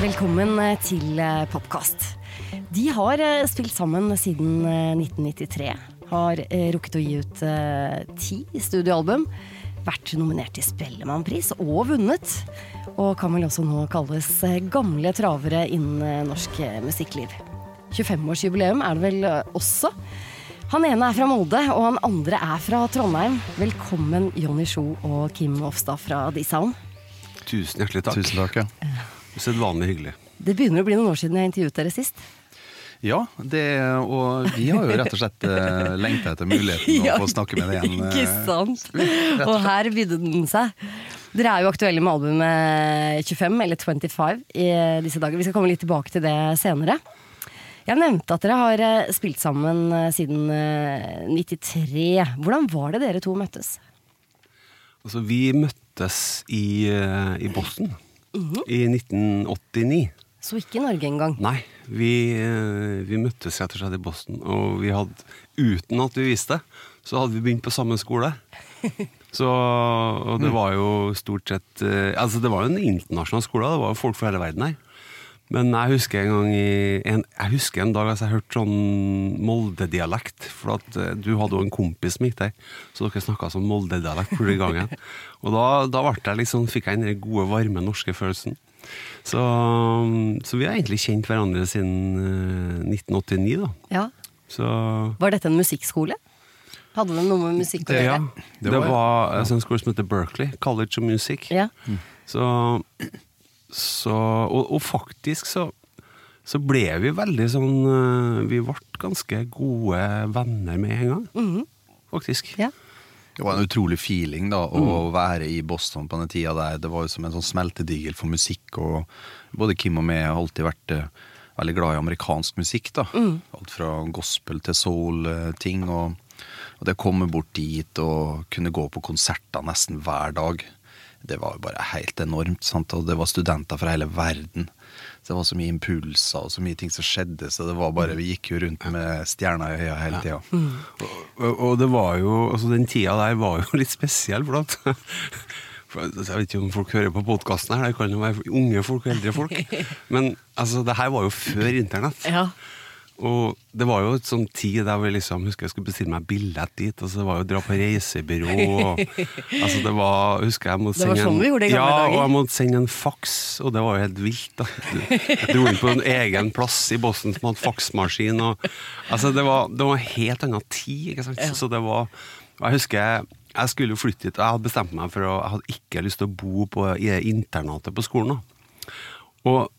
Velkommen eh, til eh, Popkast. De har eh, spilt sammen siden 1993. Har rukket å gi ut ti studioalbum. Vært nominert til Spellemannpris og vunnet. Og kan vel også nå kalles gamle travere innen norsk musikkliv. 25-årsjubileum er det vel også. Han ene er fra Molde, og han andre er fra Trondheim. Velkommen Jonny Sjo og Kim Ofstad fra D-Sound. Tusen hjertelig takk. Tusen takk, ja. Usedvanlig hyggelig. Det begynner å bli noen år siden jeg intervjuet dere sist. Ja, det, og vi har jo rett og slett uh, lengta etter muligheten Ja, å få snakke med deg igjen. eh, Ikke sant? Og her bydde den seg. Dere er jo aktuelle med albumet 25, eller 25, i disse dager. Vi skal komme litt tilbake til det senere. Jeg nevnte at dere har eh, spilt sammen eh, siden eh, 93. Hvordan var det dere to møttes? Altså, vi møttes i, eh, i Boston i 1989. Så ikke i Norge engang. Nei, vi, eh, vi møttes rett og slett i Boston, og vi hadde, uten at vi visste så hadde vi begynt på samme skole. Så, og det var jo stort sett eh, Altså, det var jo en internasjonal skole, det var jo folk fra hele verden her. Men jeg husker en gang i en, Jeg husker en dag altså, jeg hørte sånn Molde-dialekt. For at eh, du hadde jo en kompis som gikk der, så dere snakka sånn Molde-dialekt den gangen. Og da, da jeg liksom, fikk jeg den gode, varme norske følelsen. Så, så vi har egentlig kjent hverandre siden eh, 1989, da. Ja. Så Var dette en musikkskole? Hadde det noe med musikk å ja, gjøre? det var en sånn skole som heter Berkeley, College of Music. Ja. Så, så og, og faktisk så, så ble vi veldig sånn eh, Vi ble ganske gode venner med en gang. Faktisk. ja. Det var en utrolig feeling da, å være i Boston på den tida der. Det var jo som en sånn smeltedigel for musikk. Og både Kim og meg har alltid vært eh, veldig glad i amerikansk musikk. da. Alt fra gospel til soul-ting. Og, og det å komme bort dit og kunne gå på konserter nesten hver dag, det var jo bare helt enormt. sant? Og det var studenter fra hele verden. Så det var så mye impulser og så mye ting som skjedde, så det var bare, vi gikk jo rundt med stjerner i øya hele tida. Og, og det var jo Altså, den tida der var jo litt spesiell, for at for at- Jeg vet ikke om folk hører på podkasten her, det kan jo være unge folk og eldre folk. Men altså, det her var jo før internett. ja. Og det var jo et sånn tid der jeg liksom husker jeg skulle bestille meg billett dit. Og så det var jo å dra på reisebyrå. Og, altså det var, husker jeg måtte Det var sånn vi gjorde det i gamle ja, dager. og jeg måtte sende en faks, og det var jo helt vilt. da Jeg dro inn på en egen plass i Boston som hadde faksmaskin. Og, altså det var, det var en helt annen tid. ikke sant? Så det var og Jeg husker jeg, jeg skulle jo flytte hit, og jeg hadde bestemt meg for å Jeg hadde ikke lyst til å bo på, i internatet på skolen. da og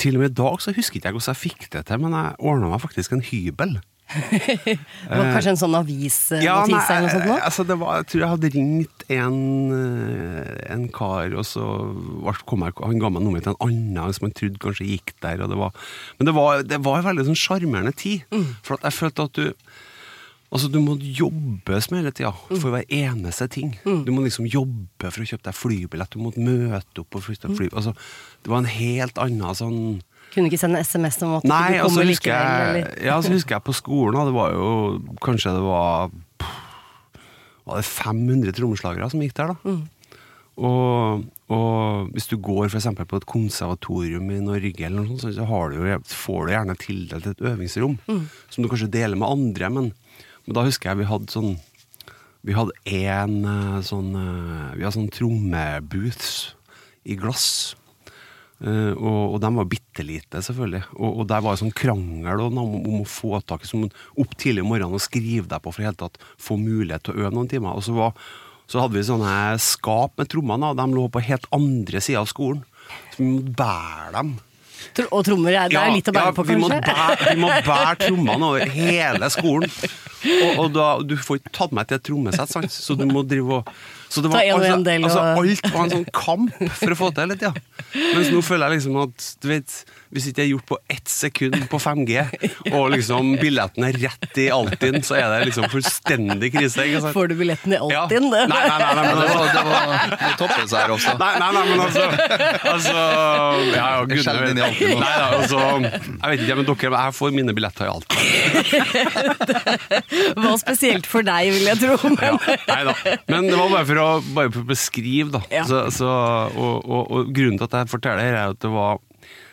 til og med i dag så husker ikke jeg hvordan jeg fikk det til, men jeg ordna meg faktisk en hybel. Det var kanskje en sånn avisnotis Ja, nei, eller noe sånt? nå? altså det var, jeg tror jeg hadde ringt en, eh, en kar, og så kom jeg, han ga meg nummeret til en annen som han trodde kanskje gikk der. Det var, men det var, det var en veldig sånn sjarmerende tid. Mm. For jeg følte at du Altså Du må jobbes med hele tida Mm. for hver eneste ting. Du må liksom jobbe for å kjøpe deg flybillett, du må møte opp og flytte Mm. fly... Altså, det var en helt annen sånn Kunne ikke sende SMS om at Nei, du altså kommer husker likevel? Eller? ja, så husker jeg på skolen, da, det var jo Kanskje det var Var det 500 trommeslagere som gikk der, da? Og, og hvis du går for eksempel på et konservatorium i Norge, eller noe sånt, så har du jo, får du gjerne tildelt et øvingsrom som du kanskje deler med andre. Men, men da husker jeg vi hadde sånn Vi hadde en eh, sånn eh, Vi hadde sånn trommebooths i glass. Uh, og, og de var bitte lite, selvfølgelig. Og, og der var det sånn krangel om, om å få tak i opp tidlig om morgenen og skrive deg på for tatt få mulighet til å øve noen timer. Og så, var, så hadde vi sånne skap med trommene, og de lå på helt andre sida av skolen. Så vi måtte bære dem. Og trommer, er- det er jo litt å bære på, vi må kanskje? bære, vi må bære trommene over hele skolen. Og, og da, du får ikke tatt meg til et trommesett, sant? så du må drive og så det var, en og altså, del, altså, Alt var en sånn kamp for å få til litt, ja. Mens nå føler jeg liksom at du vet, hvis ikke det er gjort på ett sekund på 5G, og liksom billetten er rett i Altinn, så er det liksom fullstendig krise. ikke sant? Får du billetten i Ja. Altinn? Nei, nei, nei, nei, Ja, men det må var, det var, det her også. Nei, nei, nei, men altså, altså ja, ja, Jeg gud, den i Altinn nå. Nei, da, altså, jeg vet ikke, men dere, jeg får mine billetter i Altinn. Hva spesielt for deg, vil jeg tro. Ja, Men, nei da. Men det var bare for å, bare for å beskrive, da. Ja. Så, så, og, og, og grunnen til at jeg forteller her, er at det var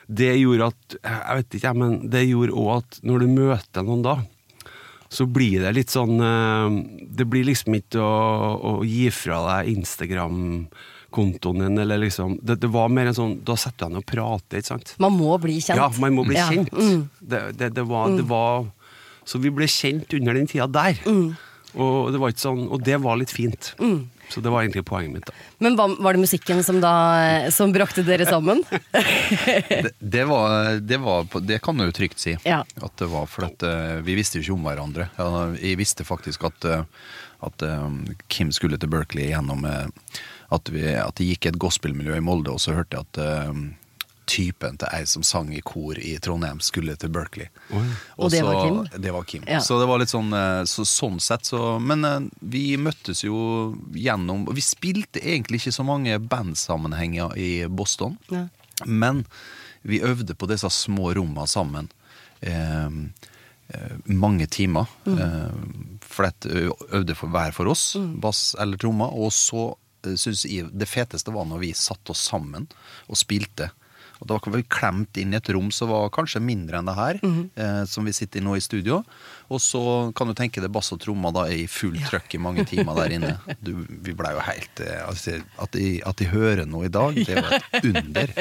Det gjorde at Jeg vet ikke, men det gjorde òg at når du møter noen da, så blir det litt sånn eh, Det blir liksom ikke å, å gi fra deg Instagram-kontoen din, eller liksom det, det var mer en sånn Da setter du deg ned og prater, ikke sant? man må bli kjent. Ja, man må bli Ja. kjent. Mm. Det, det, det, var, det var Så vi ble kjent under den tida der. Mm. Og, det var ikke sånn, og det var litt fint. Så det var egentlig poenget mitt. da. Men hva, var det musikken som da som brakte dere sammen? Det, det, var, det, var, det kan du jo trygt si. Ja. At det var for at eh, vi visste jo ikke om hverandre. Ja, jeg visste faktisk at, eh, at eh, Kim skulle til Berkeley gjennom eh, at, vi, at det gikk et gospelmiljø i Molde, og så hørte jeg at eh, typen til ei som sang i kor i Trondheim, skulle til Berkeley. Og det var så- Kim? Det var Kim. Ja. Så det var litt sånn eh, så, sånn sett så Men eh, vi møttes jo gjennom Vi spilte egentlig ikke så mange bandsammenhenger i Boston. Ja. Men vi øvde på disse små rommene sammen. Eh, eh, mange timer. Mm. Eh, for det øvde for hver for oss, bass eller trommer. Og så syns jeg det feteste var når vi satte oss sammen og spilte. Og da var vi klemt inn i et rom som var kanskje mindre enn det her, eh, som vi sitter i nå i studio. Og så kan du tenke deg bass og trommer da i full trøkk i mange timer der inne. Du, vi blei jo helt eh, altså, At de, at de hører noe i dag, det er jo et under.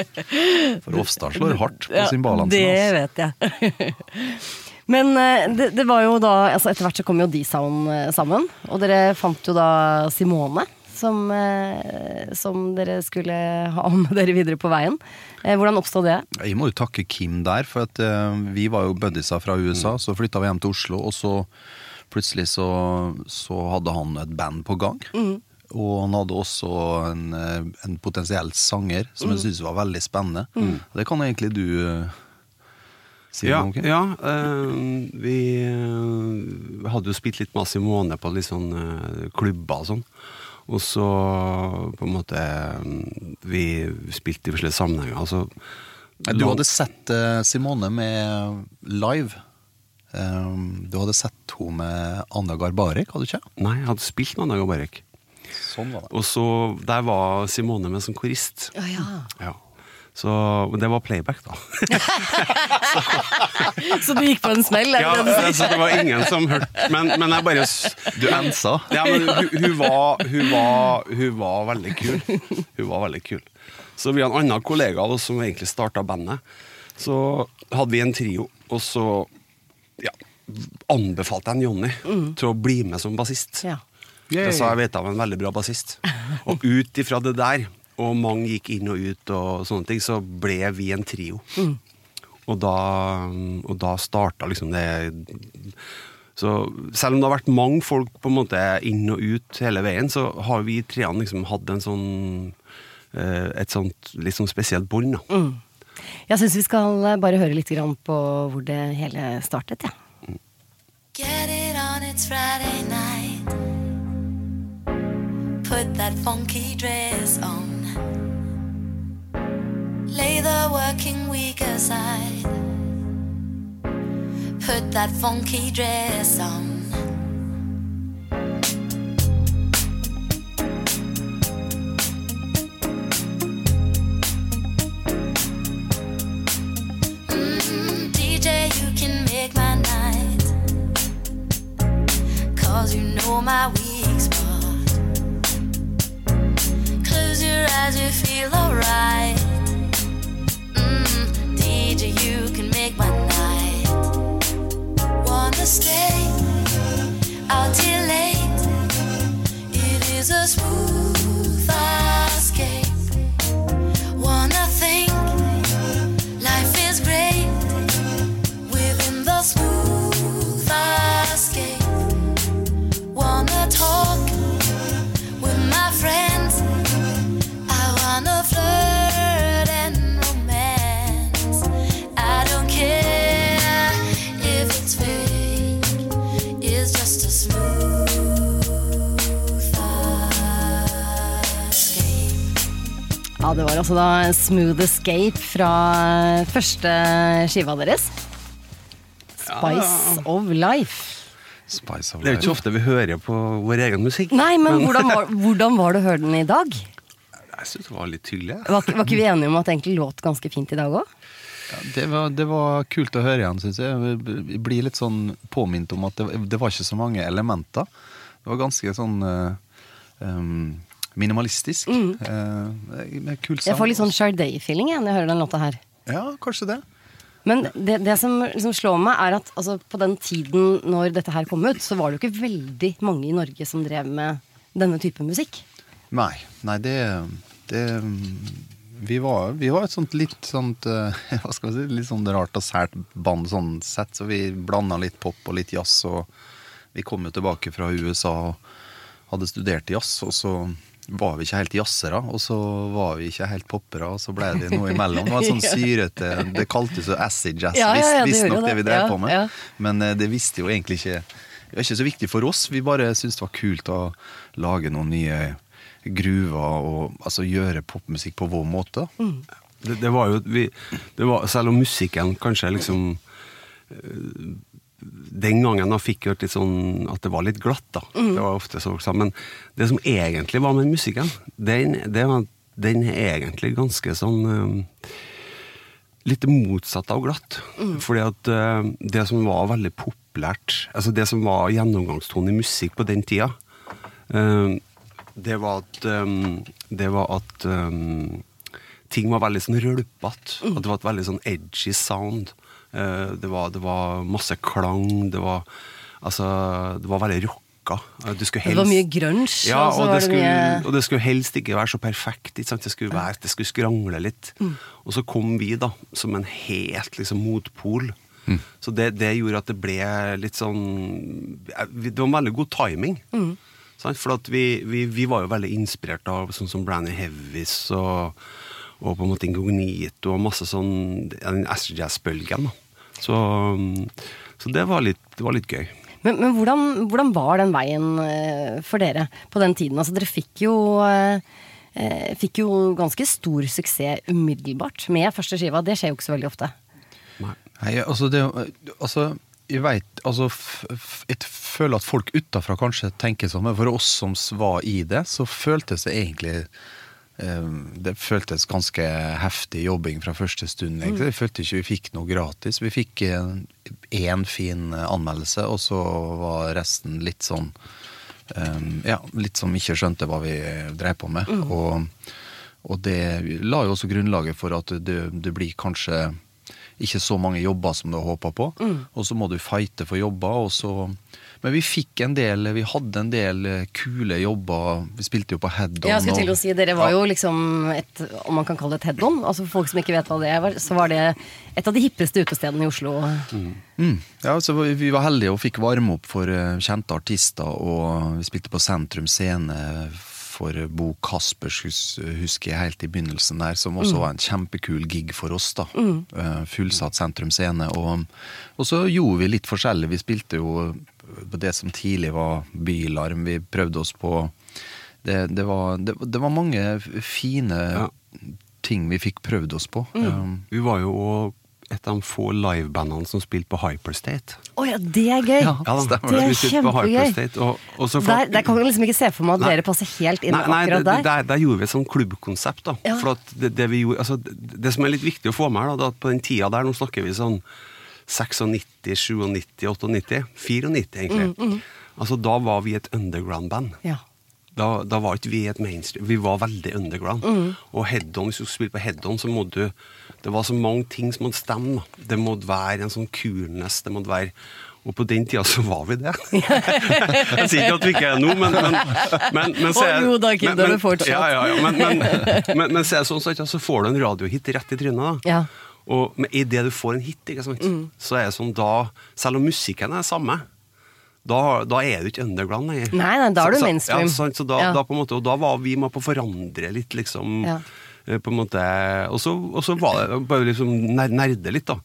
For Ofstad slår hardt på Ja, cymbalene det sine. vet jeg. Men eh, det, det var jo da altså Etter hvert så kom jo D-Sound eh, sammen. Og dere fant jo da Simone. Som, eh, som dere skulle ha med dere videre på veien. Eh, hvordan oppstod det? Jeg må jo takke Kim der, for at eh, vi var jo buddiesa fra USA. Så flytta vi hjem til Oslo, og så plutselig så, så hadde han et band på gang. Og han hadde også en, en potensiell sanger som jeg syntes var veldig spennende. Det kan egentlig du si Ja, noe om? Ja eh, vi hadde jo spilt litt med måned på litt sånn eh, klubber og sånn. Og så på en måte mm, Vi spilte i forskjellige sammenhenger. Altså, Du hadde sett eh, Simone med live. Um, du hadde sett henne med Anna Garbarek, hadde du ikke? Nei, jeg hadde spilt med Anna Garbarek. Sånn var det. Og så Der var Simone med som korist. Ja, ja. Ja. Så men det var playback, da. Så du gikk på en smell? Ja, det altså, det var ingen som hørte Men, men jeg bare Du ensa. Ja, men hun, hun, var, hun, var, hun var veldig kul. Hun var veldig kul. Så vi har en annen kollega av oss som egentlig starta bandet. Så hadde vi en trio, og så ja, anbefalte jeg en Jonny til å bli med som bassist. Ja. Jeg sa jeg vet av en veldig bra bassist. Og ut ifra det der, og mange gikk inn og ut, og sånne ting, så ble vi en trio. Og da, og da starta liksom det Så selv om det har vært mange folk på en måte inn og ut hele veien, så har vi treene liksom hatt en sånn eh, et sånt litt sånn spesielt bånd. da. Jeg syns vi skal eh, bare høre litt grann på hvor det hele startet. Ja. Get it on, it's Friday night. Put that funky dress on. Lay the working week aside. Put that funky dress on. Mm, DJ, you can make my night. Cause you know my weak spot. Close your eyes, you feel alright. You can make my night. Wanna stay altså da Smooth Escape fra første skiva deres. Spice of Life. Spice of Det er jo ikke så ofte vi hører på vår egen musikk. Nei, men hvordan var, hvordan var det å høre den i dag? Jeg syns det var litt hyggelig. Var, var ikke vi enige om at det egentlig låt ganske fint i dag òg? Det var, det var kult å høre igjen, syns jeg. Jeg blir litt sånn påminnet om at det, det var ikke så mange elementer. Det var ganske sånn uh, um, minimalistisk. Eh, kul sang. Jeg får litt sånn Charday-feeling når jeg hører den låta her. Ja, kanskje det. Men det, det som liksom slår meg, er at altså, på den tiden når dette her kom ut, så var det jo ikke veldig mange i Norge som drev med denne type musikk. Nei, nei det, det vi, var, vi var et sånt litt sånt eh, Hva skal vi si, litt sånn rart og sært band sånn sett, så vi blanda litt pop og litt jazz. Og vi kom jo tilbake fra USA og hadde studert jazz, og så var vi ikke helt jazzere, og så var vi ikke helt poppere, og så ble det noe imellom. Det var sånn syrete Det kaltes jo acid jazz, Ja, ja, ja, visstnok det, det vi drev Ja, på med. ja. Men eh, det visste jo egentlig ikke Det var ikke så viktig for oss. Vi bare syntes det var kult å lage noen nye gruver og altså gjøre popmusikk på vår måte. Det, det var jo vi, det var, Selv om musikken kanskje liksom eh, Den gangen da fikk jeg litt sånn at det var litt glatt, da. Det var ofte så. Men det som egentlig var med musikken, den, det var, den er egentlig ganske sånn eh, Litt motsatt av glatt. Fordi at eh, det som var veldig populært, altså det som var gjennomgangstonen i musikk på den tida, eh, det var at, det var at ting var veldig sånn rølpete. At det var et veldig sånn edgy sound. Eh, det, var, det var masse klang. Det var, altså, det var veldig rocka. Eh, Du skulle Det var mye grunge, ja, og så og, var det skulle, mye og det skulle helst ikke være så perfekt. Ikke sant? Det, skulle være, det skulle skrangle litt. Og så kom vi da som en helt liksom, motpol. Så det, det gjorde at det ble litt sånn eh, Det var en veldig god timing. Sant? For at vi, vi, vi var jo veldig inspirert av sånn som Branny Heavis og, og på en måte Incognito og masse sånn den jazz-bølgen. da. Så, um, så det, var litt, det var litt gøy. Men, men hvordan, hvordan var den veien eh, for dere på den tiden? Altså, dere fikk jo, eh, eh, fikk jo ganske stor suksess umiddelbart med første skiva. Det skjer jo ikke så veldig ofte. Nei. Nei, altså det Altså, jeg veit Altså, jeg føler at folk utafra kanskje tenker sånn, men for oss som var i det, så føltes det egentlig Det føltes ganske heftig jobbing fra første stund. egentlig. Jeg følte ikke vi fikk noe gratis. Vi fikk én fin eh, anmeldelse, og så var resten litt sånn eh, Ja, litt som ikke skjønte hva vi drev på med. Og, og det la jo også grunnlaget for at det, det blir kanskje ikke så mange jobber som du har håpa på. Og så må du fighte for jobber. Og så Men vi fikk en del Vi hadde en del eh, kule jobber. Vi spilte jo på Head-On. Jeg skulle til å si, Dere var jo liksom et, om man kan kalle det et head-on. Altså For folk som ikke vet hva det er, så var det et av de hippeste utestedene i Oslo. Mm. Ja, så vi- var heldige og fikk varme opp for eh, kjente artister, og vi spilte på Sentrum Scene for Bo Kaspers, husker jeg helt i begynnelsen der, som også var en kjempekul gig for oss. da. Mm. Fullsatt Sentrum Scene. Og, og så gjorde vi litt forskjellig. Vi spilte jo på det som tidlig var Bylarm. Vi prøvde oss på Det, det, var, det, det var mange fine Ja. ting vi fikk prøvd oss på. Um, Vi var jo et av de få livebandene som spilte på Hyperstate. Å ja, det er gøy! Ja. Ja, det. er Kjempegøy. Og, og så for- Der, der kan jeg liksom ikke se for meg at Nei. dere passer helt inn Nei, nei akkurat der. der, der gjorde vi et sånn klubbkonsept. da Ja. For at det, det vi gjorde altså, det, det som er litt viktig å få med, her, da, det er at på den tida der, nå snakker vi sånn 96, 97, 98, 94 egentlig. Mm, Altså Da var vi et underground-band. Ja. Da, da var ikke vi et mainstream, vi var veldig underground. Mm. Og head-on, hvis du skulle spille på head-on, så måtte du Det var så mange ting som måtte stemme. Det måtte være en sånn coolness, det måtte være Og på den tida så var vi det. jeg sier ikke at vi ikke er det nå, men, men, men, men så jo da, Kim, men- men-. Ja, ja, ja, men, men, men, men så sånn, så, så får du en radiohit rett i trynet. da. Ja. Og i det du får en hit, ikke sant? Mm. så er det sånn da Selv om musikken er det samme, da, da er du ikke underground lenger. Nei, nei, da er du Så- så- mainstream. Ja, sant? så da, Ja. da, måte, og da var vi med på å forandre litt, liksom. Ja. Eh, På en måte, og så, og så var det bare liksom ner- nerde litt, da.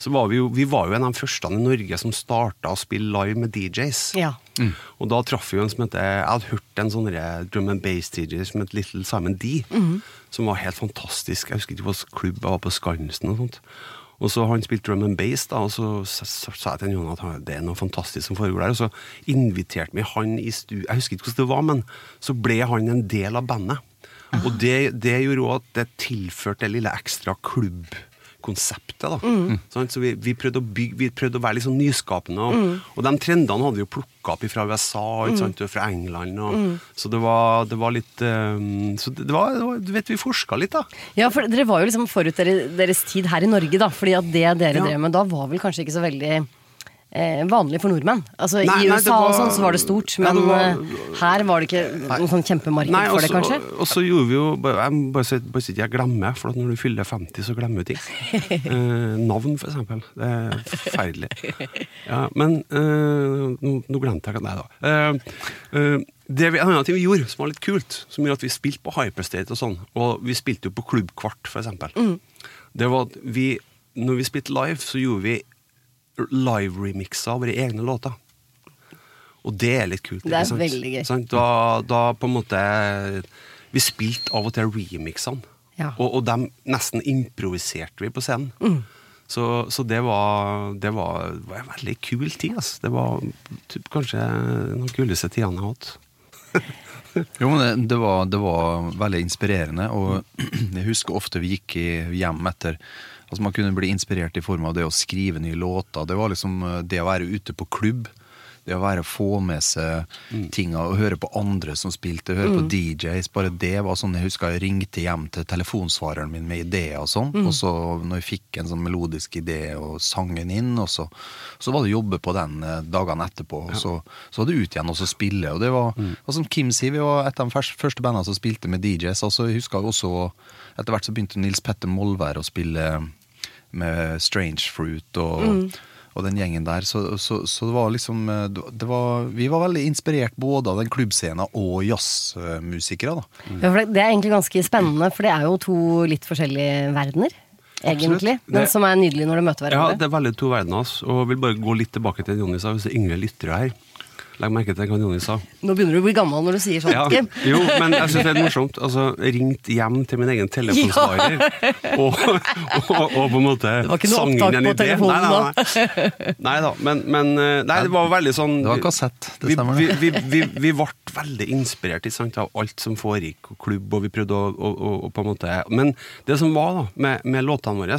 Så var vi jo, vi var jo en av de første i Norge som starta å spille live med DJs. Ja. Og da traff vi jo en som heter Jeg hadde hørt en sånn drum and bass-DJ som het Little Simon D. Som var helt fantastisk. Jeg husker ikke hvilken klubb jeg var på Skansen og sånt. Og så Han spilte drum and bass, da, og så sa jeg til Jon at det er noe fantastisk som foregår der. Og så inviterte vi han i stu... Jeg husker ikke hvordan det var, men så ble han en del av bandet. Og det, det gjorde òg at det tilførte det lille ekstra klubbkonseptet. da. Sant? Så vi, vi, prøvde bygge, vi prøvde å være litt sånn nyskapende. Og, og de trendene hadde vi jo plukka opp fra USA ikke sant? og fra England. Og, Så det var, det var litt um, Så det var, det var Du vet, vi forska litt, da. Ja, for dere var jo liksom forut deres, deres tid her i Norge, da. Fordi at det dere Ja. drev med da, var vel kanskje ikke så veldig vanlig for nordmenn. Altså Nei, I USA var- og sånn så var det stort, Ja, men det var- eh, her var det ikke noe sånn kjempemarked Nei, for det, kanskje? Og så gjorde vi jo bare, bare si at jeg glemmer, for at når du fyller 50, så glemmer du ting. Eh, navn, for eksempel. Det er forferdelig. Ja, men eh, nå, nå glemte jeg Nei da. Eh, eh, det vi, en annen ting vi gjorde som var litt kult, som gjorde at vi spilte på Hyperstate og sånn, og vi spilte jo på Klubbkvart, for eksempel, det var at vi Når vi spilte live, så gjorde vi live-remixer av våre egne låter. Og det er litt kult. Det er sant? veldig gøy. Sant? Da, da på en måte Vi spilte av og til remixene. Ja. Og, og dem nesten improviserte vi på scenen. Så, så det var Det var, var en veldig kul tid. Altså. Det var typ, kanskje noen kuleste tidene jeg har hatt. Jo, men det, det, var, det var veldig inspirerende, og jeg husker ofte vi gikk hjem etter Altså Man kunne bli inspirert i form av det å skrive nye låter. Det var liksom eh, det å være ute på klubb. Det å være få med seg tinga og høre på andre som spilte, høre på DJs. Bare det var sånn Jeg husker jeg ringte hjem til telefonsvareren min med ideer og sånn. Og så når jeg fikk en sånn melodisk idé og sang den inn, og så, så var det å jobbe på den eh, dagene etterpå. Og så, så var det ut igjen og så spille. Og det var, og som Kim sier, vi var et av de første bandene som spilte med DJs. Altså, jeg husker også Etter hvert så begynte Nils Petter Molvær å spille med Strange Fruit og, og den gjengen der. Så, så, så det var liksom eh, det var, Vi var veldig inspirert både av den klubbscenen og jazzmusikere. da. Ja, for det, det er egentlig ganske spennende, for det er jo to litt forskjellige verdener. Egentlig. Men Det- som er nydelig når du møter hverandre. Ja, det er veldig to verdener. Og jeg vil bare gå litt tilbake til Jonny sa, hvis det er yngre lyttere her. Legg merke til hva Jonny sa. Nå begynner du å bli gammel når du sier sånt, Ja, Kim. jo, men jeg syns det er morsomt. Altså, ringt hjem til min egen telefonsvarer og, og, og på en måte Det var ikke noe opptak på idé. telefonen Nei, nei, nei. nei da, men, men eh, Nei, det var veldig sånn Det var kassett, det vi, stemmer vi, vi, vi, vi ble veldig inspirert sant, av alt som foregikk, og klubb, og vi prøvde å, å på en måte Men det som var da, med, med låtene våre,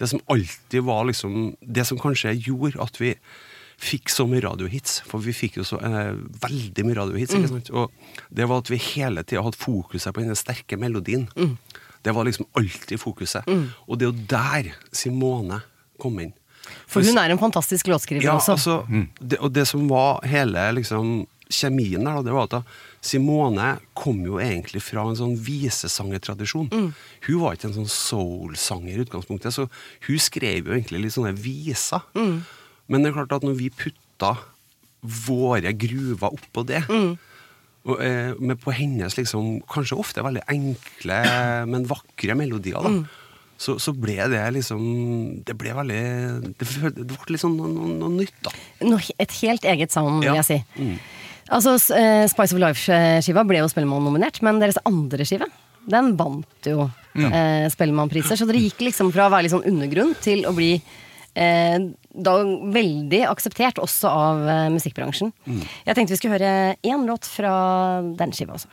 det som alltid var liksom Det som kanskje gjorde at vi fikk så mye radiohits, for vi fikk jo så eh, veldig mye radiohits. ikke sant? Og det var at vi hele tida hadde fokuset på den sterke melodien. Det var liksom alltid fokuset. Og det er jo der Simone kom inn. For hun er en fantastisk låtskriver Ja, også. altså, det, og det som var hele liksom, kjemien der, det var at da, Simone kom jo egentlig fra en sånn visesangertradisjon. Hun var ikke en sånn soul-sanger i utgangspunktet, så hun skrev jo egentlig litt sånne viser. Men det er klart at når vi putta våre gruver oppå det og, eh, med på hennes liksom, kanskje ofte veldig enkle, men vakre melodier, da. Så, så ble det liksom Det ble veldig Det, det ble litt sånn noe, noe, noe nytt, da. No, et helt eget sound, vil Ja. jeg si. Altså, eh, Spice of Life-skiva ble jo Spellemann-nominert, men deres andre skive den vant jo eh, Spellemannpriser. Så dere gikk liksom fra å være litt sånn undergrunn til å bli da veldig akseptert også av eh, musikkbransjen. Jeg tenkte vi skulle høre én låt fra den skiva også.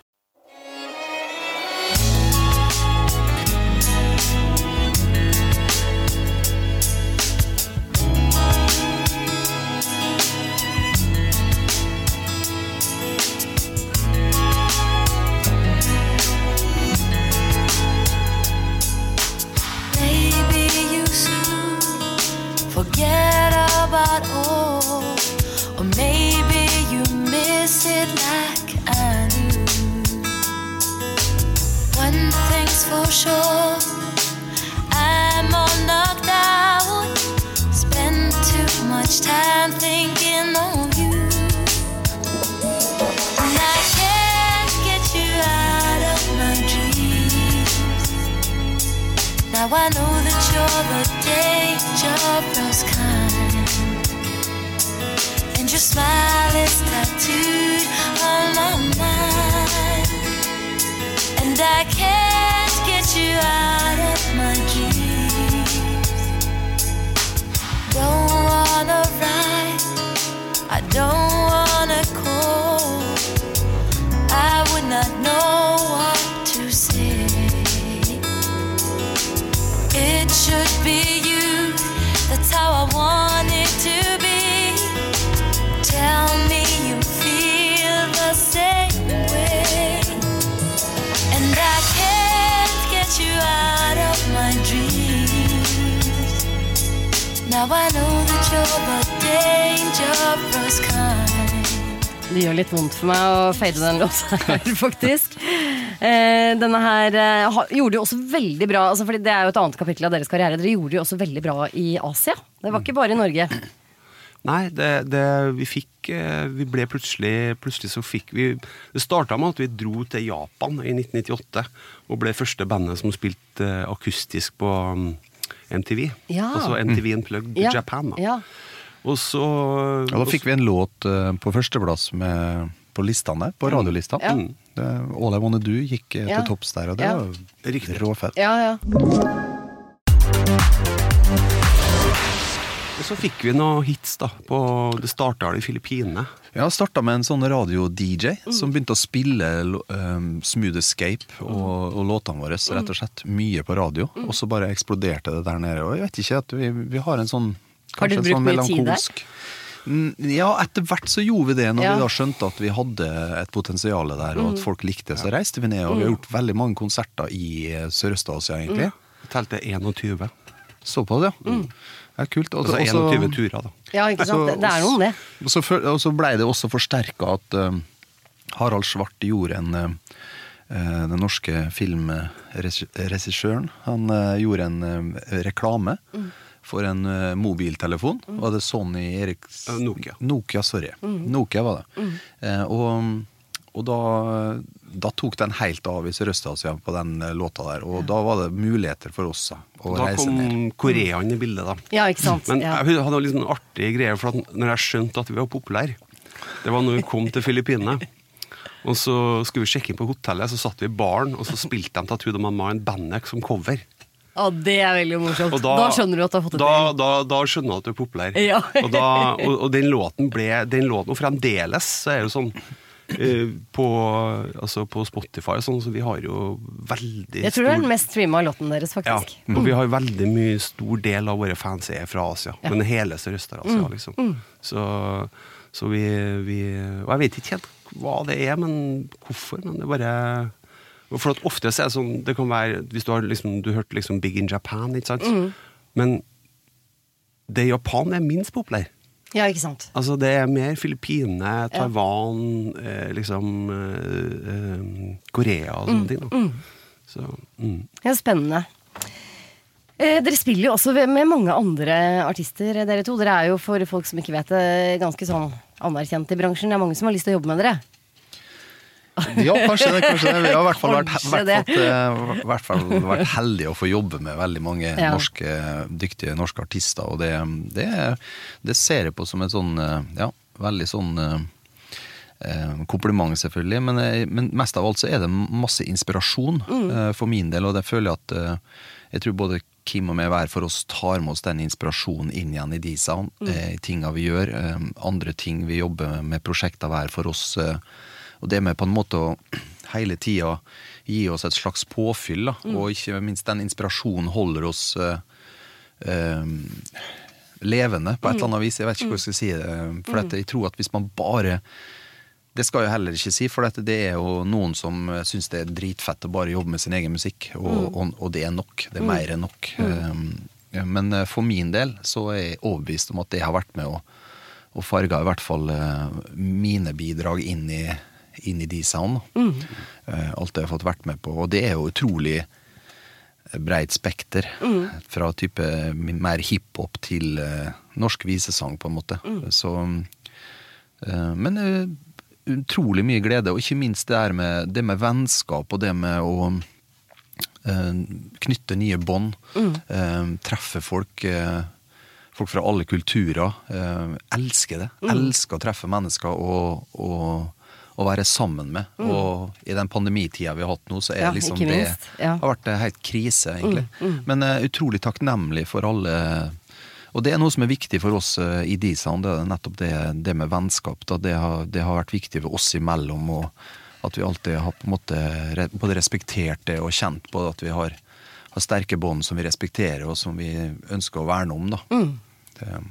Det gjør litt vondt for meg å fade den låta her, faktisk. Eh, denne her eh, gjorde jo også veldig bra altså fordi Det er jo et annet kapittel av deres karriere. Dere gjorde jo også veldig bra i Asia. Det var ikke bare i Norge. Nei, det, det vi fikk eh, Vi ble plutselig Plutselig så fikk vi Det starta med at vi dro til Japan i 1998 og ble første bandet som spilte eh, akustisk på mm, MTV. Ja. Altså MTV Unplugged Ja. Japan. Da. Ja. Og så Ja, da fikk vi en låt eh, på førsteplass med, på listene, på radiolistene. Ja. Mm. Det- All I Wanna Do gikk eh, Ja. til topps der, og det Ja. var Riktig. råfett. ja, ja. Og så fikk vi noen hits, da. På, det starta i Filippinene. Ja, starta med en sånn radio-DJ Mm. som begynte å spille um, Smooth Escape og, og låtene våre, så rett og slett mye på radio. Mm. Og så bare eksploderte det der nede. Og jeg vet ikke at vi, vi har en sånn Har du kanskje en brukt sånn mye tid der? melankolsk- Mm, Ja, etter hvert så gjorde vi det. Når Ja. vi da skjønte at vi hadde et potensial der, og at Mm. folk likte det, så reiste vi ned. Og vi har gjort veldig mange konserter i eh, Sørøst-Asia, egentlig. Mm. Telte 21. Såpass, ja. Ja. Kult. Og- Altså og så- 21 turer, da. ja, ikke sant. Det, det er noe det. og så, og så blei det også forsterka at uh, Harald Svart gjorde en eh, eh, Den norske filmregissøren Han uh, gjorde en reklame for en mobiltelefon. Var det Sony Eriks Nokia. Nokia, sorry. Nokia var det. Eh, og og da, da tok den helt av i Sørøst-Asia på den eh, låta der. Og da var det muligheter for oss å Da reise ned. Da kom Koreaen i bildet, da. Ja, ikke sant. Men Ja. jeg hadde litt sånn artig greie, for at når jeg skjønte at vi var populære Det var når vi kom til Filippinene. Og så skulle vi sjekke inn på hotellet, så satt vi i baren, og så spilte de Tattoo of My Mind Bandet som cover. Ja, det er veldig morsomt. Da, Da, skjønner du at du har fått det da, til. Da, da skjønner du at du er populær. Ja. og, da, og, og den låten ble den låten, Og fremdeles så er det jo sånn på, altså på Spotify og sånn, så vi har jo veldig Jeg tror det er den mest streama låten deres, faktisk. ja, og vi har veldig mye stor del av våre fans er fra Asia. Ja. Men hele Sørøst-Asia, liksom. Så, så vi, vi Og jeg vet ikke helt hva det er, men hvorfor. Men det bare For at ofte så er det sånn Det kan være Hvis du har liksom Du hørte liksom Big in Japan, ikke sant? Men det Japan er minst populær. Ja, ikke sant. Altså Det er mer Filippinene, Taiwan, eh, liksom eh, eh, Korea og sånne ting. Da. Så, mm. Ja, spennende. Eh, dere spiller jo også med mange andre artister, dere to. Dere er jo for folk som ikke vet det, ganske sånn anerkjent i bransjen. Det er mange som har lyst til å jobbe med dere. Ja, kanskje det. kanskje det. Vi har i hvert fall vært, vært, eh, hvert fall vært heldige å få jobbe med veldig mange Ja. norske, dyktige norske artister. Og det, det, det ser jeg på som et sånn eh, Ja, veldig sånn eh, eh, kompliment, selvfølgelig. Men, men mest av alt så er det masse inspirasjon eh, for min del, og det føler jeg at eh, Jeg tror både Kim og meg hver for oss tar med oss den inspirasjonen inn igjen i de mm. eh, tinga vi gjør. Andre ting vi jobber med, med prosjekter hver for oss. Eh, og det med på en måte å hele tida gi oss et slags påfyll, da. og ikke minst den inspirasjonen holder oss uh, uh, levende på et eller annet vis. Jeg vet ikke hva jeg skal si det. For dette, jeg tror at hvis man bare Det skal jeg heller ikke si, for dette, det er jo noen som syns det er dritfett å bare jobbe med sin egen musikk, og, og, og det er nok. Det er mer enn nok. Men eh, for min del så er jeg overbevist om at det har vært med å, å farge i hvert fall eh, mine bidrag inn i, inn i de sound. Eh, alt jeg har fått vært med på. Og det er jo utrolig breit spekter. Fra type mer hiphop til uh, norsk visesang, på en måte. Så uh, Men uh, utrolig mye glede, og ikke minst det her med, det med vennskap og det med å eh, knytte nye bånd. eh, treffe folk. eh, folk fra alle kulturer. Eh, elsker det. Elsker å treffe mennesker og, og, og være sammen med. Og i den pandemitida vi har hatt nå, så er Ja, liksom det. Ja. har vært helt krise, egentlig. Men uh, utrolig takknemlig for alle og det er noe som er viktig for oss uh, i D-Sound, det er nettopp det, det med vennskap. Det, har, det har vært viktig for oss imellom, og at vi alltid har på en måte både respektert det og kjent på at vi har, har sterke bånd som vi respekterer, og som vi ønsker å verne om. Da. Det,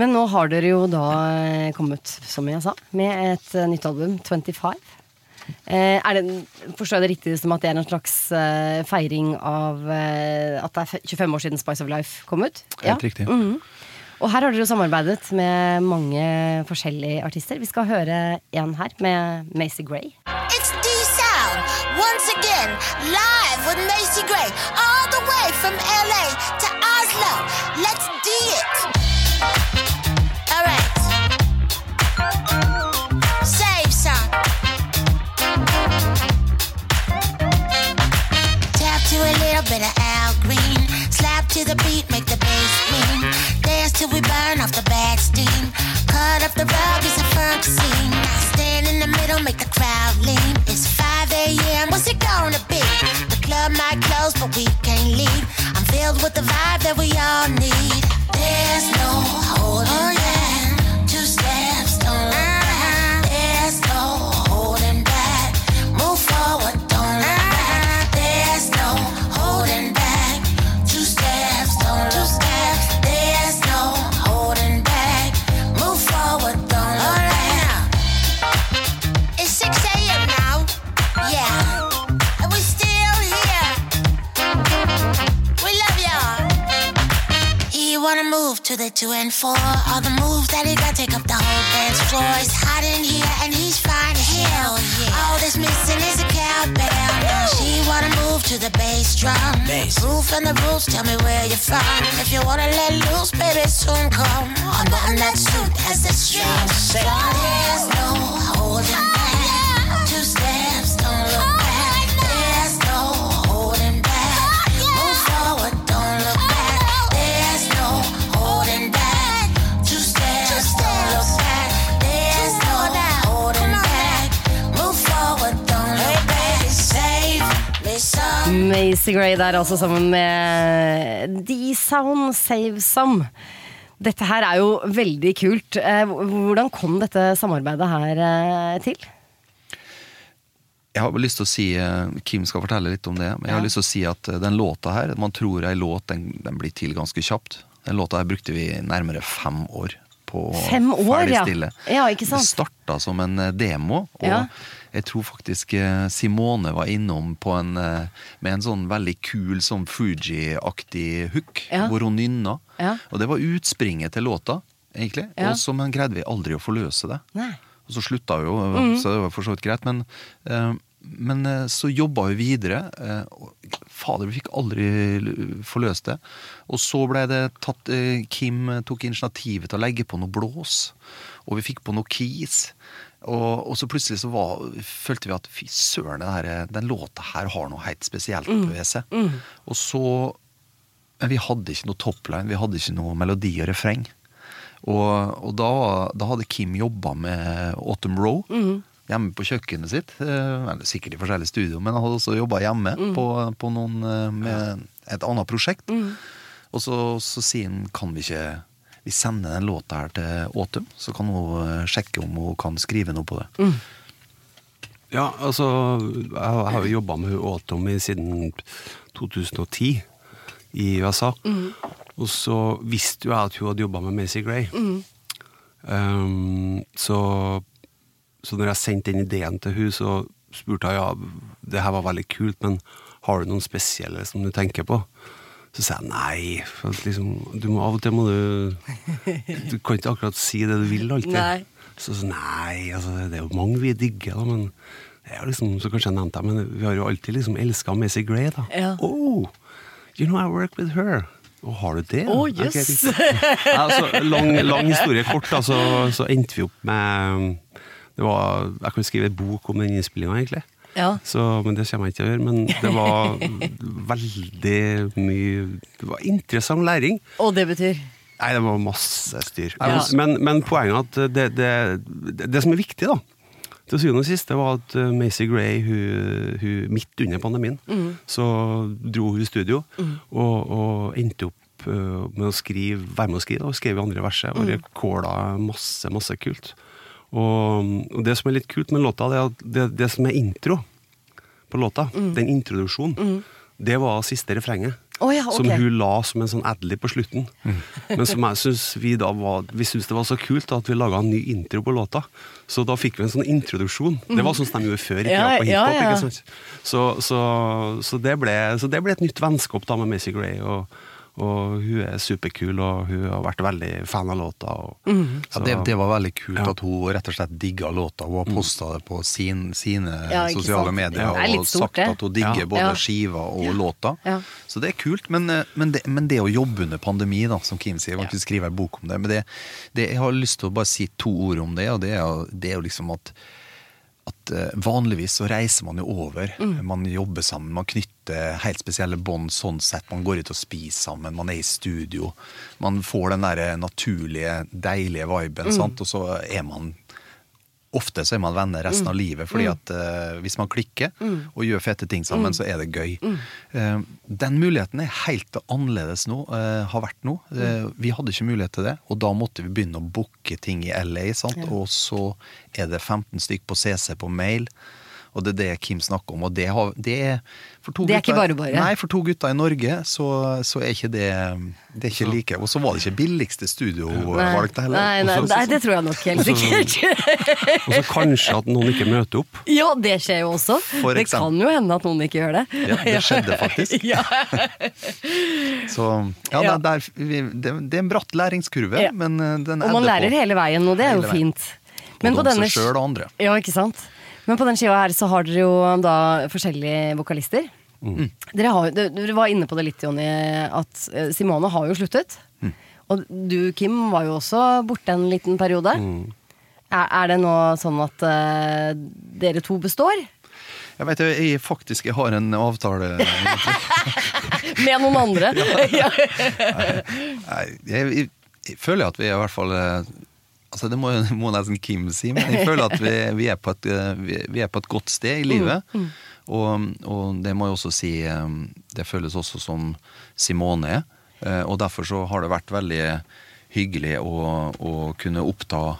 Men nå har dere jo da eh, kommet, som jeg sa, med et eh, nytt album, 25. Eh, er det, forstår jeg det riktig som at det er en slags eh, feiring av eh, at det er 25 år siden Spice of Life kom ut? Helt riktig. Mhm. Og her har dere jo samarbeidet med mange forskjellige artister. Vi skal høre en her med Macy Gray. It's D-Sound, once again, live with Macy Gray, all the way from LA to Oslo. Let's little bit of Al Green. Slap to the beat, make the bass mean. Dance till we burn off the bad steam. Cut up the rug, it's a funk scene. Stand in the middle, make the crowd lean. It's 5 a.m., what's it gonna be? The club might close, but we can't leave. I'm filled with the vibe that we all need. There's no holding to the two and four. All the moves that he got take up the whole dance floor. It's hot in here and he's fine as hell. Yeah. All that's missing is a cowbell. Now she wanna move to the bass drum. Roof and the roots, tell me where you're from. If you wanna let loose, baby, soon come. I'm button that suit as the strings. There's no holding back. Some. Macy Gray der altså sammen med D-Sound Save Some. Dette her er jo veldig kult. Eh, Hvordan kom dette samarbeidet her eh, til? Jeg har lyst til å si, eh, Kim skal fortelle litt om det, men jeg har Ja. lyst til å si at den låta her, man tror ei låt, den, den blir til ganske kjapt. Den låta her brukte vi nærmere fem år på å ferdigstille. ja. Ja, ikke sant? Det starta som en demo, og Ja. Jeg tror faktisk eh, Simone var innom på en, eh, med en sånn veldig kul sånn Fuji-aktig hook, Ja. hvor hun nynna. Ja. Og det var utspringet til låta, egentlig, Ja. og så men greide vi aldri å forløse det. Nei. Og så slutta vi jo, Mhm. så det var for så vidt greit. Men, eh, men så jobba vi videre. fader, vi fikk aldri forløst det. Og så ble det tatt Kim tok initiativet til å legge på noe blås. Og vi fikk på noe keys. Og, og så plutselig så var, følte vi at fy søren, den, den låta her har noe helt spesielt ved seg. Og så Men vi hadde ikke noe topline, vi hadde ikke noe melodi og refreng. Og, og da, da hadde Kim jobba med Autumn Row hjemme på kjøkkenet sitt. eh, Eller sikkert i forskjellige studio, men han hadde også jobba hjemme på, på noen, eh, med et annet prosjekt. Og så, så sier han kan vi ikke vi sender den låta her til Åtum, så kan hun eh, sjekke om hun kan skrive noe på det. Ja, altså Jeg har- jo jobba med Åtum siden 2010 i USA. Og så visste jo jeg at hun hadde jobba med Macy Gray. Um, så, så når jeg sendte den ideen til hun, så spurte jeg ja, det her var veldig kult, men har du noen spesielle som du tenker på? Så sa jeg nei. For liksom, du må, av og til må du Du kan ikke akkurat si det du vil alltid. Nei. Så, sa nei, altså, det er jo mange vi digger, da, men det liksom, så kanskje jeg nevnte det, men vi har jo alltid liksom elska Macy Gray, da. Ja. Oh, you know I work with her. Å, har du det? Oh, yes. Okay, altså, lang, lang historie kort, da, så, så endte vi opp med det var, Jeg kan skrive en bok om den innspillinga, egentlig. Ja. Så, men det kommer jeg ikke til å gjøre. Men det var veldig mye Det var interessant læring. Og det betyr Nei, det var masse styr. Ja. Men, men poenget er at det, det, det, som er viktig, da til syvende og sist, det var at uh, Macy Gray, hun, hun, midt under pandemien, så dro hun i studio og, og endte opp uh, med å skrive, være med å skrive, og skrev i andre verset, og rekorda masse, masse kult. Og, og det som er litt kult med låta, det er at det, det som er intro på låta, den introduksjonen, det var siste refrenget. Oh, ja, okay. Som hun la som en sånn adlib på slutten. Men som jeg synes vi da var Vi syntes det var så kult at vi laga en ny intro på låta. Så da fikk vi en sånn introduksjon. Det var sånn som de gjorde før i tida Ja, på ja, hiphop. ja. ikke sant? Så, så, så, det ble, så det ble et nytt vennskap da med Macy Gray. Og, og hun er superkul, og hun har vært veldig fan av låta. Og, Mhm. Ja, det, det var veldig kult Ja. at hun rett og slett digga låta. Hun har posta det på sin, sine Ja, sosiale sant. medier Det er og stort, sagt det. at hun digger Ja. både Ja. skiva og låta. Ja. Så det er kult. Men, eh, men, det, men det å jobbe under pandemi, da, som Kim sier, jeg kan ikke skrive en bok om det. Men det, det, jeg har lyst til å bare si to ord om det, og det er jo liksom at at eh, vanligvis så reiser man jo over. Man jobber sammen, man knytter helt spesielle bånd sånn sett. Man går ut og spiser sammen, man er i studio. Man får den der naturlige, deilige viben, sant? og så er man Ofte så er man venner resten av livet, fordi at uh, hvis man klikker og gjør fete ting sammen, så er det gøy. Uh, den muligheten er helt annerledes nå, uh, har vært nå. Vi hadde ikke mulighet til det, og da måtte vi begynne å booke ting i LA, sant? og så er det 15 stykk på CC på mail. Og det er det Kim snakker om. Og det, har, det er Det er ikke bare bare. Nei, for to gutter i Norge så, så er ikke det Det er ikke like. Og så var det ikke billigste studio hun valgte heller. nei, nei, nei, det tror jeg nok helt sikkert. Og så kanskje at noen ikke møter opp. Ja, det skjer jo også. For det kan jo hende at noen ikke gjør det. Ja, det skjedde faktisk. Ja. Så ja, Ja. Det, er, det, det er en bratt læringskurve, Ja. men den ender på Og man lærer på. hele veien, og det er jo fint. Både om denne seg sjøl og andre. Ja, ikke sant? Men på den skiva her så har dere jo da forskjellige vokalister. Mm. Dere, har, dere var inne på det litt, Jonny, at eh, Simone har jo sluttet. Mm. Og du, Kim, var jo også borte en liten periode. Mm. Er, er det nå sånn at uh, dere to består? Jeg vet jeg, jeg faktisk jeg har en avtale Med noen andre? ja. Nei, jeg, jeg, jeg føler at vi er i hvert fall eh, Altså Det må, må nesten Kim si, men jeg føler at vi, vi, er på et, vi, er på et godt sted i livet. Og, og det må jeg også si eh, Det føles også som Simone er. Eh, Og derfor så har det vært veldig hyggelig å, å kunne oppta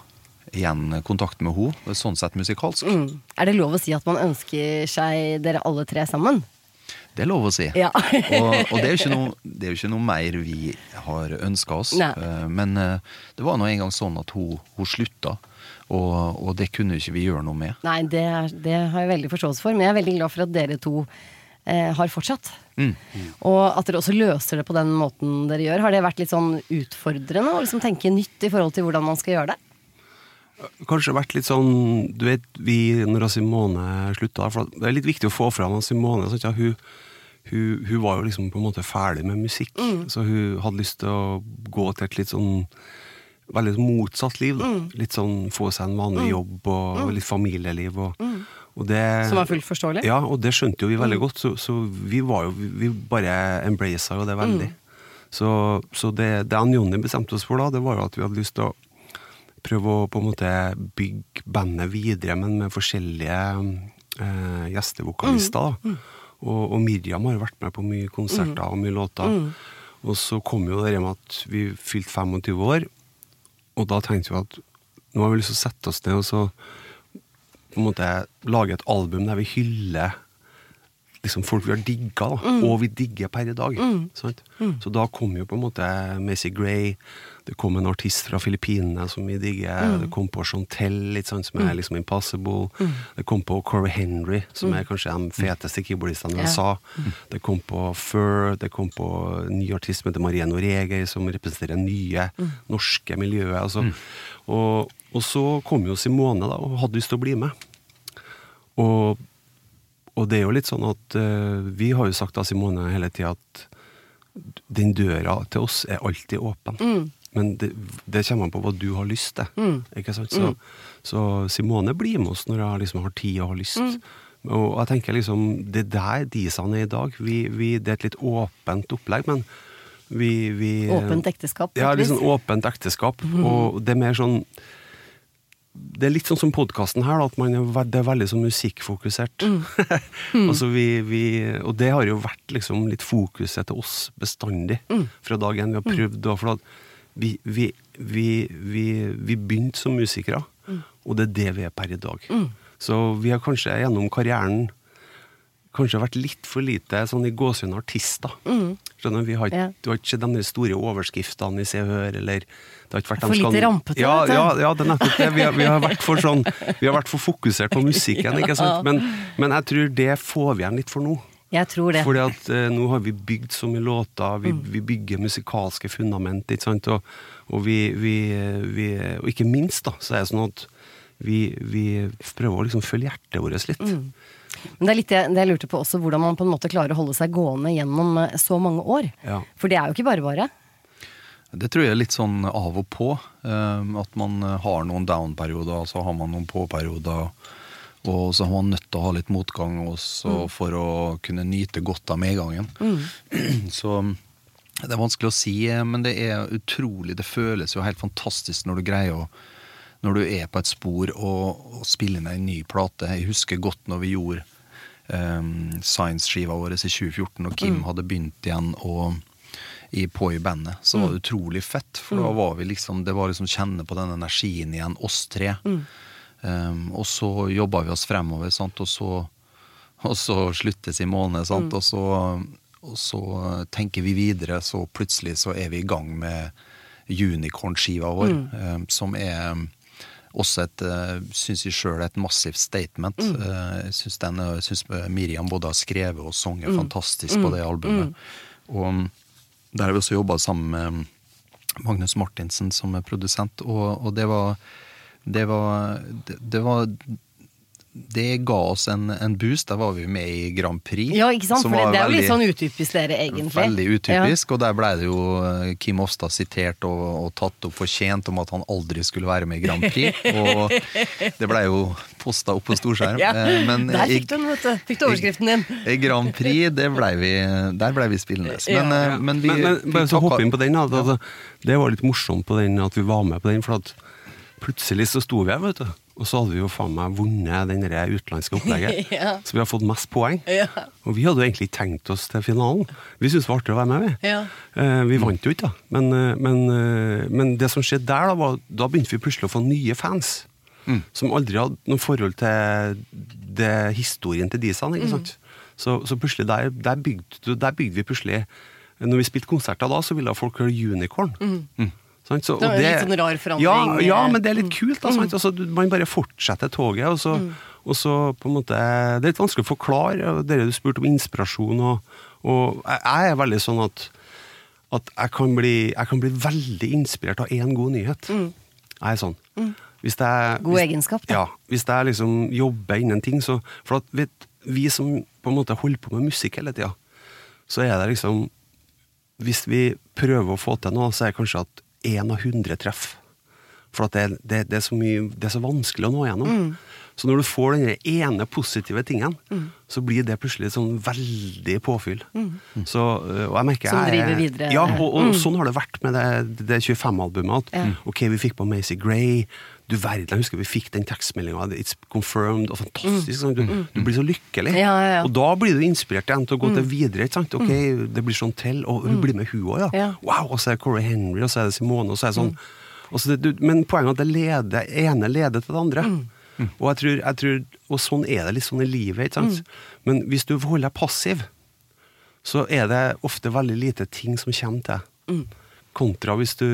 igjen kontakt med henne, sånn sett musikalsk. Mm. Er det lov å si at man ønsker seg dere alle tre sammen? Det er lov å si. Ja. og og det, er jo ikke noe, det er jo ikke noe mer vi har ønska oss. Nei. Eh, Men eh, det var nå en gang sånn at hun, hun slutta, og, og det kunne ikke vi gjøre noe med. Nei, det, det har jeg veldig forståelse for, men jeg er veldig glad for at dere to eh, har fortsatt. Mm. Og at dere også løser det på den måten dere gjør. Har det vært litt sånn utfordrende å liksom tenke nytt i forhold til hvordan man skal gjøre det? Kanskje vært litt sånn Du vet, vi når Simone slutta for Det er litt viktig å få fram at Simone sant, ja, hun, hun, hun var jo liksom på en måte ferdig med musikk. Så hun hadde lyst til å gå til et litt sånn Veldig motsatt liv. Da. Litt sånn få seg en vanlig jobb og litt familieliv. Og, og det, Som var fullt forståelig? Ja, og det skjønte jo vi veldig godt. Så, så vi var jo Vi bare embraca jo det veldig. Så, så det, det Jonny bestemte oss for da, det var jo at vi hadde lyst til å prøve å på en måte bygge bandet videre, men med forskjellige eh, gjestevokalister. Mm. Og, og Miriam har vært med på mye konserter og mye låter. Og så kom jo det med at vi fylte 25 år, og da tenkte vi at nå har vi lyst til å sette oss ned og så på en måte lage et album der vi hyller liksom folk vi har digga, mm. og vi digger per i dag. Sant? Så da kom jo på en måte Macy Gray, det kom en artist fra Filippinene som vi digger, det kom på Chantel, litt sånn, som er liksom Impossible, det kom på Corey Henry, som er kanskje de feteste keyboardistene i Ja. USA, det kom på Fur, det kom på en ny artist som heter Marie Norege, som representerer nye norske miljøet. Altså. Og, og så kom jo Simone da, og hadde lyst til å bli med. Og og det er jo litt sånn at uh, vi har jo sagt da, Simone, hele tida at den døra til oss er alltid åpen. Men det, det kommer an på hva du har lyst til. Ikke sant? Så, så Simone blir med oss når hun liksom har tid og har lyst. Og jeg tenker liksom, det er der Disan er i dag. Vi, vi, det er et litt åpent opplegg, men vi, vi Åpent ekteskap, Ja, litt sånn åpent ekteskap. Og det er mer sånn det er litt sånn som podkasten her, da, at man er, det er veldig sånn musikkfokusert. altså vi, vi, og det har jo vært liksom litt fokuset til oss bestandig fra dag én. Vi har prøvd da For at vi, vi, vi, vi, vi begynte som musikere, og det er det vi er per i dag. Så vi har kanskje gjennom karrieren kanskje vært litt for lite sånn i gåsehud artister. Skjønner du? Vi har, Ja. Du har ikke sett de store overskriftene i Se og Hør, eller det har ikke vært For lite skal... rampete, Ja, ja, ja, det er nettopp det. Vi har, vi har vært for sånn Vi har vært for fokusert på musikken, ikke sant. Men, men jeg tror det får vi igjen litt for nå. Jeg tror det. Fordi at eh, nå har vi bygd så mye låter, vi, Mm. vi bygger musikalske fundament, ikke sant. Og, og vi, vi, vi Og ikke minst, da, så er det sånn at vi, vi prøver å liksom følge hjertet vårt litt. Mm. Men det er litt det, det jeg lurte på også, hvordan man på en måte klarer å holde seg gående gjennom eh, så mange år. Ja. For det er jo ikke bare bare. Det tror jeg er litt sånn av og på. eh, At man har noen down-perioder, og så har man noen på-perioder. Og så har man nødt til å ha litt motgang også for å kunne nyte godt av medgangen. Så det er vanskelig å si, eh, men det er utrolig Det føles jo helt fantastisk når du greier å Når du er på et spor og, og spiller inn en ny plate. Jeg husker godt når vi gjorde um, Science-skiva vår i 2014, og Kim hadde begynt igjen å i, på i bandet, så var det utrolig fett. For da var vi liksom Det var liksom kjenne på den energien igjen, oss tre. Um, og så jobba vi oss fremover, sant? Og, så, og så sluttes i måned, sant? Og, så, og så tenker vi videre, så plutselig så er vi i gang med Unicorn-skiva vår, um, som er um, også et, uh, syns jeg sjøl, et massivt statement. Uh, jeg syns den, jeg syns Miriam både har skrevet og sunget fantastisk på det albumet. Og um, der har vi også jobba sammen med Magnus Martinsen som er produsent, og, og det var det var, det, det var Det ga oss en, en boost. Da var vi med i Grand Prix. Ja, ikke sant? For det, det er jo litt sånn utypisk dere, egentlig. Veldig utypisk, og der ble det jo eh, Kim Ofstad sitert og, og tatt opp fortjent om at han aldri skulle være med i Grand Prix. Og det ble jo posta opp på storskjerm. Ja, eh, Men Der fikk du den, vet du. Fikk du overskriften din. i Grand Prix, det ble vi, der ble vi spillende. Men, Ja. eh, men vi, men, men bare så hoppe inn på den, altså, det var litt morsomt på den at vi var med på den, for at plutselig så sto vi her, vet du. Og så hadde vi jo faen meg vunnet den der utenlandske opplegget. Ja. Så vi har fått mest poeng. Ja. Og vi hadde jo egentlig tenkt oss til finalen. Vi syntes det var artig å være med, vi. Ja. Eh, vi vant jo ikke, da. Men, eh, men, eh, men det som skjedde der, da, var da begynte vi plutselig å få nye fans. Som aldri hadde noe forhold til det, historien til Disan. ikke sant? Så, så plutselig der, der, bygde, der bygde vi plutselig Når vi spilte konserter da, så ville folk høre Unicorn. Sant? Så, Det og en litt sånn rar forandring. Ja, ja, men det er litt kult. Da, sant? Altså, man bare fortsetter toget, og så, og så på en måte Det er litt vanskelig å forklare. Dere Det du spurte om inspirasjon, og, og jeg er veldig sånn at, at jeg, kan bli, jeg kan bli veldig inspirert av én god nyhet. Jeg er sånn. Hvis jeg, God hvis, egenskap, da. Ja. Hvis jeg liksom jobber innen ting, så For at vet, vi som på en måte holder på med musikk hele tida, så er det liksom Hvis vi prøver å få til noe, så er det kanskje at én av hundre treff. For det, det, det, er mye, det er så vanskelig å nå igjennom. Mm. Så når du får den ene positive tingen, så blir det plutselig sånn veldig påfyll. Så, øh, og jeg merker Mm. Som driver videre. Mm. Ja, og, og sånn har det vært med det, det 25-albumet. At Ja. ok, vi fikk på Macy Gray. Du verden, jeg husker vi fikk den tekstmeldinga. It's confirmed. og Fantastisk. sant? Du, du blir så lykkelig. Mm. Ja, ja. Og da blir du inspirert igjen til å gå til videre. ikke sant? Ok, Det blir sånn til, og hun blir med hun òg, ja. Mm. Wow, Og så er det Corey Henry, og så er det Simone, og så er det sånn. Det, men poenget er at det leder, ene leder til det andre. Og jeg tror, jeg tror, og sånn er det litt sånn i livet. ikke sant? Men hvis du holder deg passiv, så er det ofte veldig lite ting som kommer til. Kontra hvis du,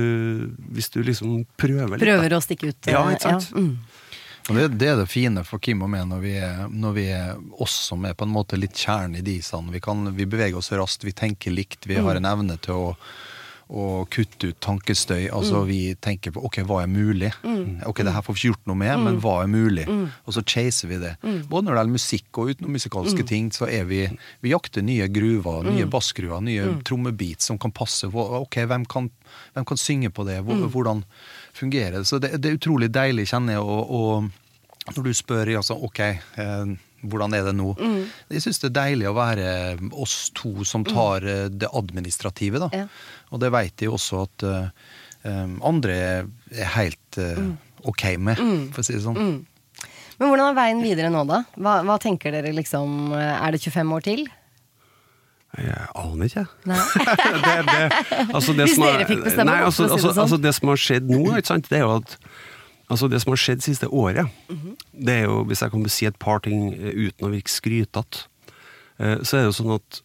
hvis du liksom prøver litt. Prøver å stikke ut. Ja, eh, ikke sant? Ja. Mm. Og det, det er det fine for Kim og meg når vi er, når vi er oss som er på en måte litt kjernen i de sånn. Vi, kan, vi beveger oss raskt, vi tenker likt, vi har en evne til å, å kutte ut tankestøy. Altså vi tenker på ok, hva er mulig? Ok, det her får vi ikke gjort noe med, men hva er mulig? Og så chaser vi det. Både når det gjelder musikk og utenommusikalske ting, så er vi Vi jakter nye gruver, nye bassgruver, nye trommebeats som kan passe. Ok, hvem kan, hvem kan synge på det? Hvordan fungerer det? Så det, det er utrolig deilig, kjenner jeg, og, og når du spør altså, ok, eh, hvordan er det nå? Jeg syns det er deilig å være oss to som tar mm. det administrative, da. Ja. Og det veit jeg også at eh, eh, andre er helt eh, ok med, for å si det sånn. Men hvordan er veien videre nå, da? Hva, hva tenker dere liksom Er det 25 år til? Jeg aner ikke. jeg. det, det, altså det Hvis dere fikk bestemme, Nei, altså, altså, sånn. altså det som har skjedd nå, ikke sant, det er jo at Altså det som har skjedd siste året, Mhm. det er jo, hvis jeg kan si et par ting eh, uten å virke skrytete, eh, så er det jo sånn at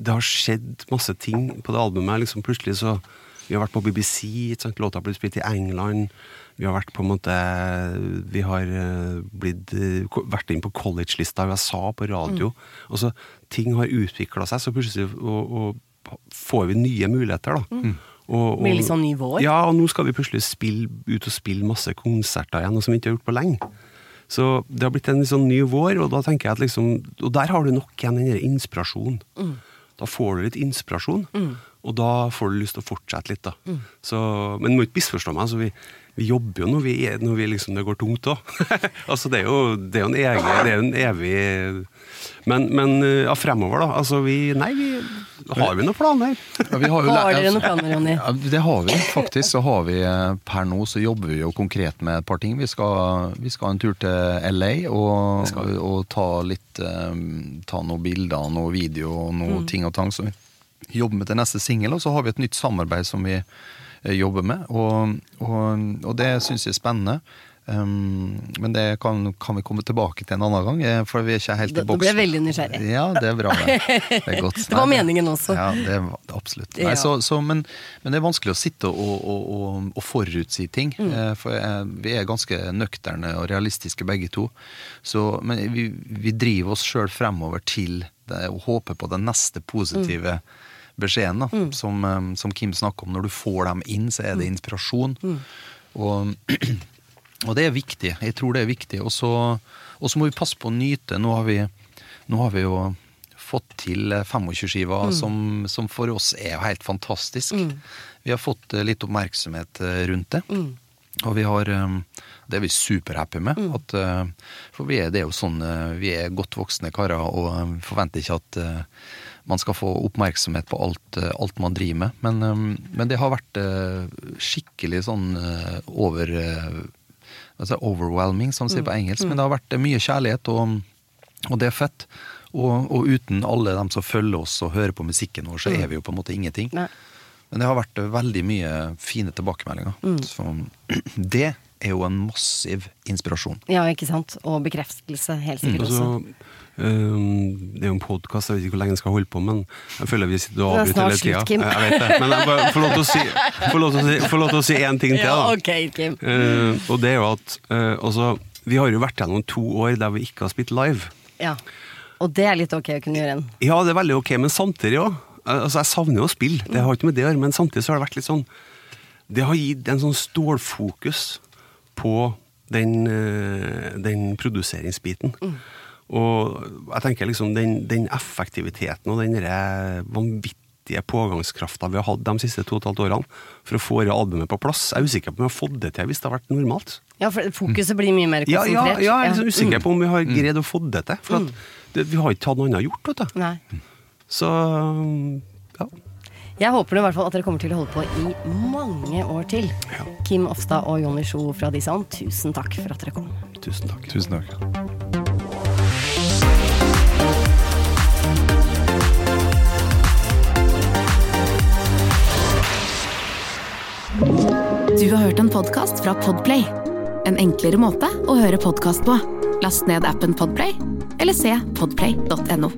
det har skjedd masse ting på det albumet. liksom Plutselig så Vi har vært på BBC, ikke sant? låta har blitt spilt i England. Vi har vært på en måte Vi har eh, blitt, vært inn på college-lista i USA på radio. Mm. Altså, ting har utvikla seg, så plutselig og, og får vi nye muligheter, da. Og, og, Med litt sånn ny vår? Ja, og nå skal vi plutselig spille, ut og spille masse konserter igjen, noe som vi ikke har gjort på lenge. Så det har blitt en sånn ny vår, og da tenker jeg at liksom Og der har du nok igjen den der inspirasjonen. Mm. Da får du litt inspirasjon, og da får du lyst til å fortsette litt, da. Mm. Så, men må ikke misforstå meg. Altså, vi, vi jobber jo når, vi, når vi liksom, det går tungt òg. altså, det er jo det er en, egen, det er en evig Men, men ja, fremover, da. Altså, vi Nei, vi Har vi noen planer? Ja, vi har, jo Har dere noen planer, Jonny? Ja, det har vi faktisk. Så har vi eh, per nå så jobber vi jo konkret med et par ting. Vi skal, vi skal en tur til LA og, og ta litt eh, Ta noen bilder, noe video og noe ting og tang. Så vi jobber med til neste singel, og så har vi et nytt samarbeid som vi eh, jobber med. Og, og, og det syns jeg er spennende. Um, men det kan, kan vi komme tilbake til en annen gang, eh, for vi er ikke helt Da- i da boksen. ble jeg veldig nysgjerrig. Ja, det er bra. Det, det er godt. Det var Nei, meningen også. Ja, det absolutt. Ja. Så, så, men, men det er vanskelig å sitte og, og, og, og forutsi ting. Mm. eh, For eh, vi er ganske nøkterne og realistiske begge to. Så, men vi, vi driver oss sjøl fremover til det, og håper på den neste positive Mm. beskjeden. Da, som, eh, som Kim snakker om. Når du får dem inn, så er det Mm. inspirasjon. Og og det er viktig. Jeg tror det er viktig. Og så må vi passe på å nyte. Nå har vi, nå har vi jo fått til 25-skiva, som, som for oss er helt fantastisk. Vi har fått eh, litt oppmerksomhet eh, rundt det. Og vi har eh, Det er vi superhappy med. At, eh, for vi er, det er jo sånn Vi er godt voksne karer og forventer ikke at man skal få oppmerksomhet på alt, alt man driver med. Men, men det har vært skikkelig sånn over altså Overwhelming, som de sier på engelsk. Men det har vært mye kjærlighet, og, og det er fett. Og, og uten alle dem som følger oss og hører på musikken vår, så er vi jo på en måte ingenting. Nei. Men det har vært veldig mye fine tilbakemeldinger. Så det er jo en massiv inspirasjon. Ja, ikke sant? Og bekreftelse, helt sikkert mm. så, også. Um, det er jo en podkast, jeg vet ikke hvor lenge den skal holde på, men jeg føler vi sitter og Det er avbryter snart hele tida. slutt, Kim. Jeg vet det, men jeg bare får lov til å si, får lov til å si, lov til å si én ting til. Ja, da. ok, Kim. Uh, og det er jo at uh, altså, Vi har jo vært gjennom to år der vi ikke har spilt live. Ja. Og det er litt ok å kunne gjøre en. Ja, det er veldig ok, men samtidig òg. Altså, jeg savner jo å spille, det har ikke med det å gjøre, men samtidig så har det vært litt sånn Det har gitt en sånn stålfokus på den, eh, den produseringsbiten. Og jeg tenker liksom den, den effektiviteten og den vanvittige pågangskrafta vi har hatt de siste to og et halvt årene for å få det albumet på plass. Jeg er usikker på om vi har fått det til hvis det har vært normalt. Ja, for fokuset blir mye mer Ja, ja, ja jeg er liksom usikker Mm. på om vi har greid å få det til. For at det, vi har ikke hatt noe annet gjort, vet du. Nei. Så. Jeg håper i hvert fall at dere kommer til å holde på i mange år til. Kim Ofstad og Jonny Sjo fra Disan, tusen takk for at dere kom. Tusen takk. Tusen takk. Du har hørt en podcast fra Podplay. En enklere måte å høre podcast på. Last ned appen Podplay, eller se podplay.no.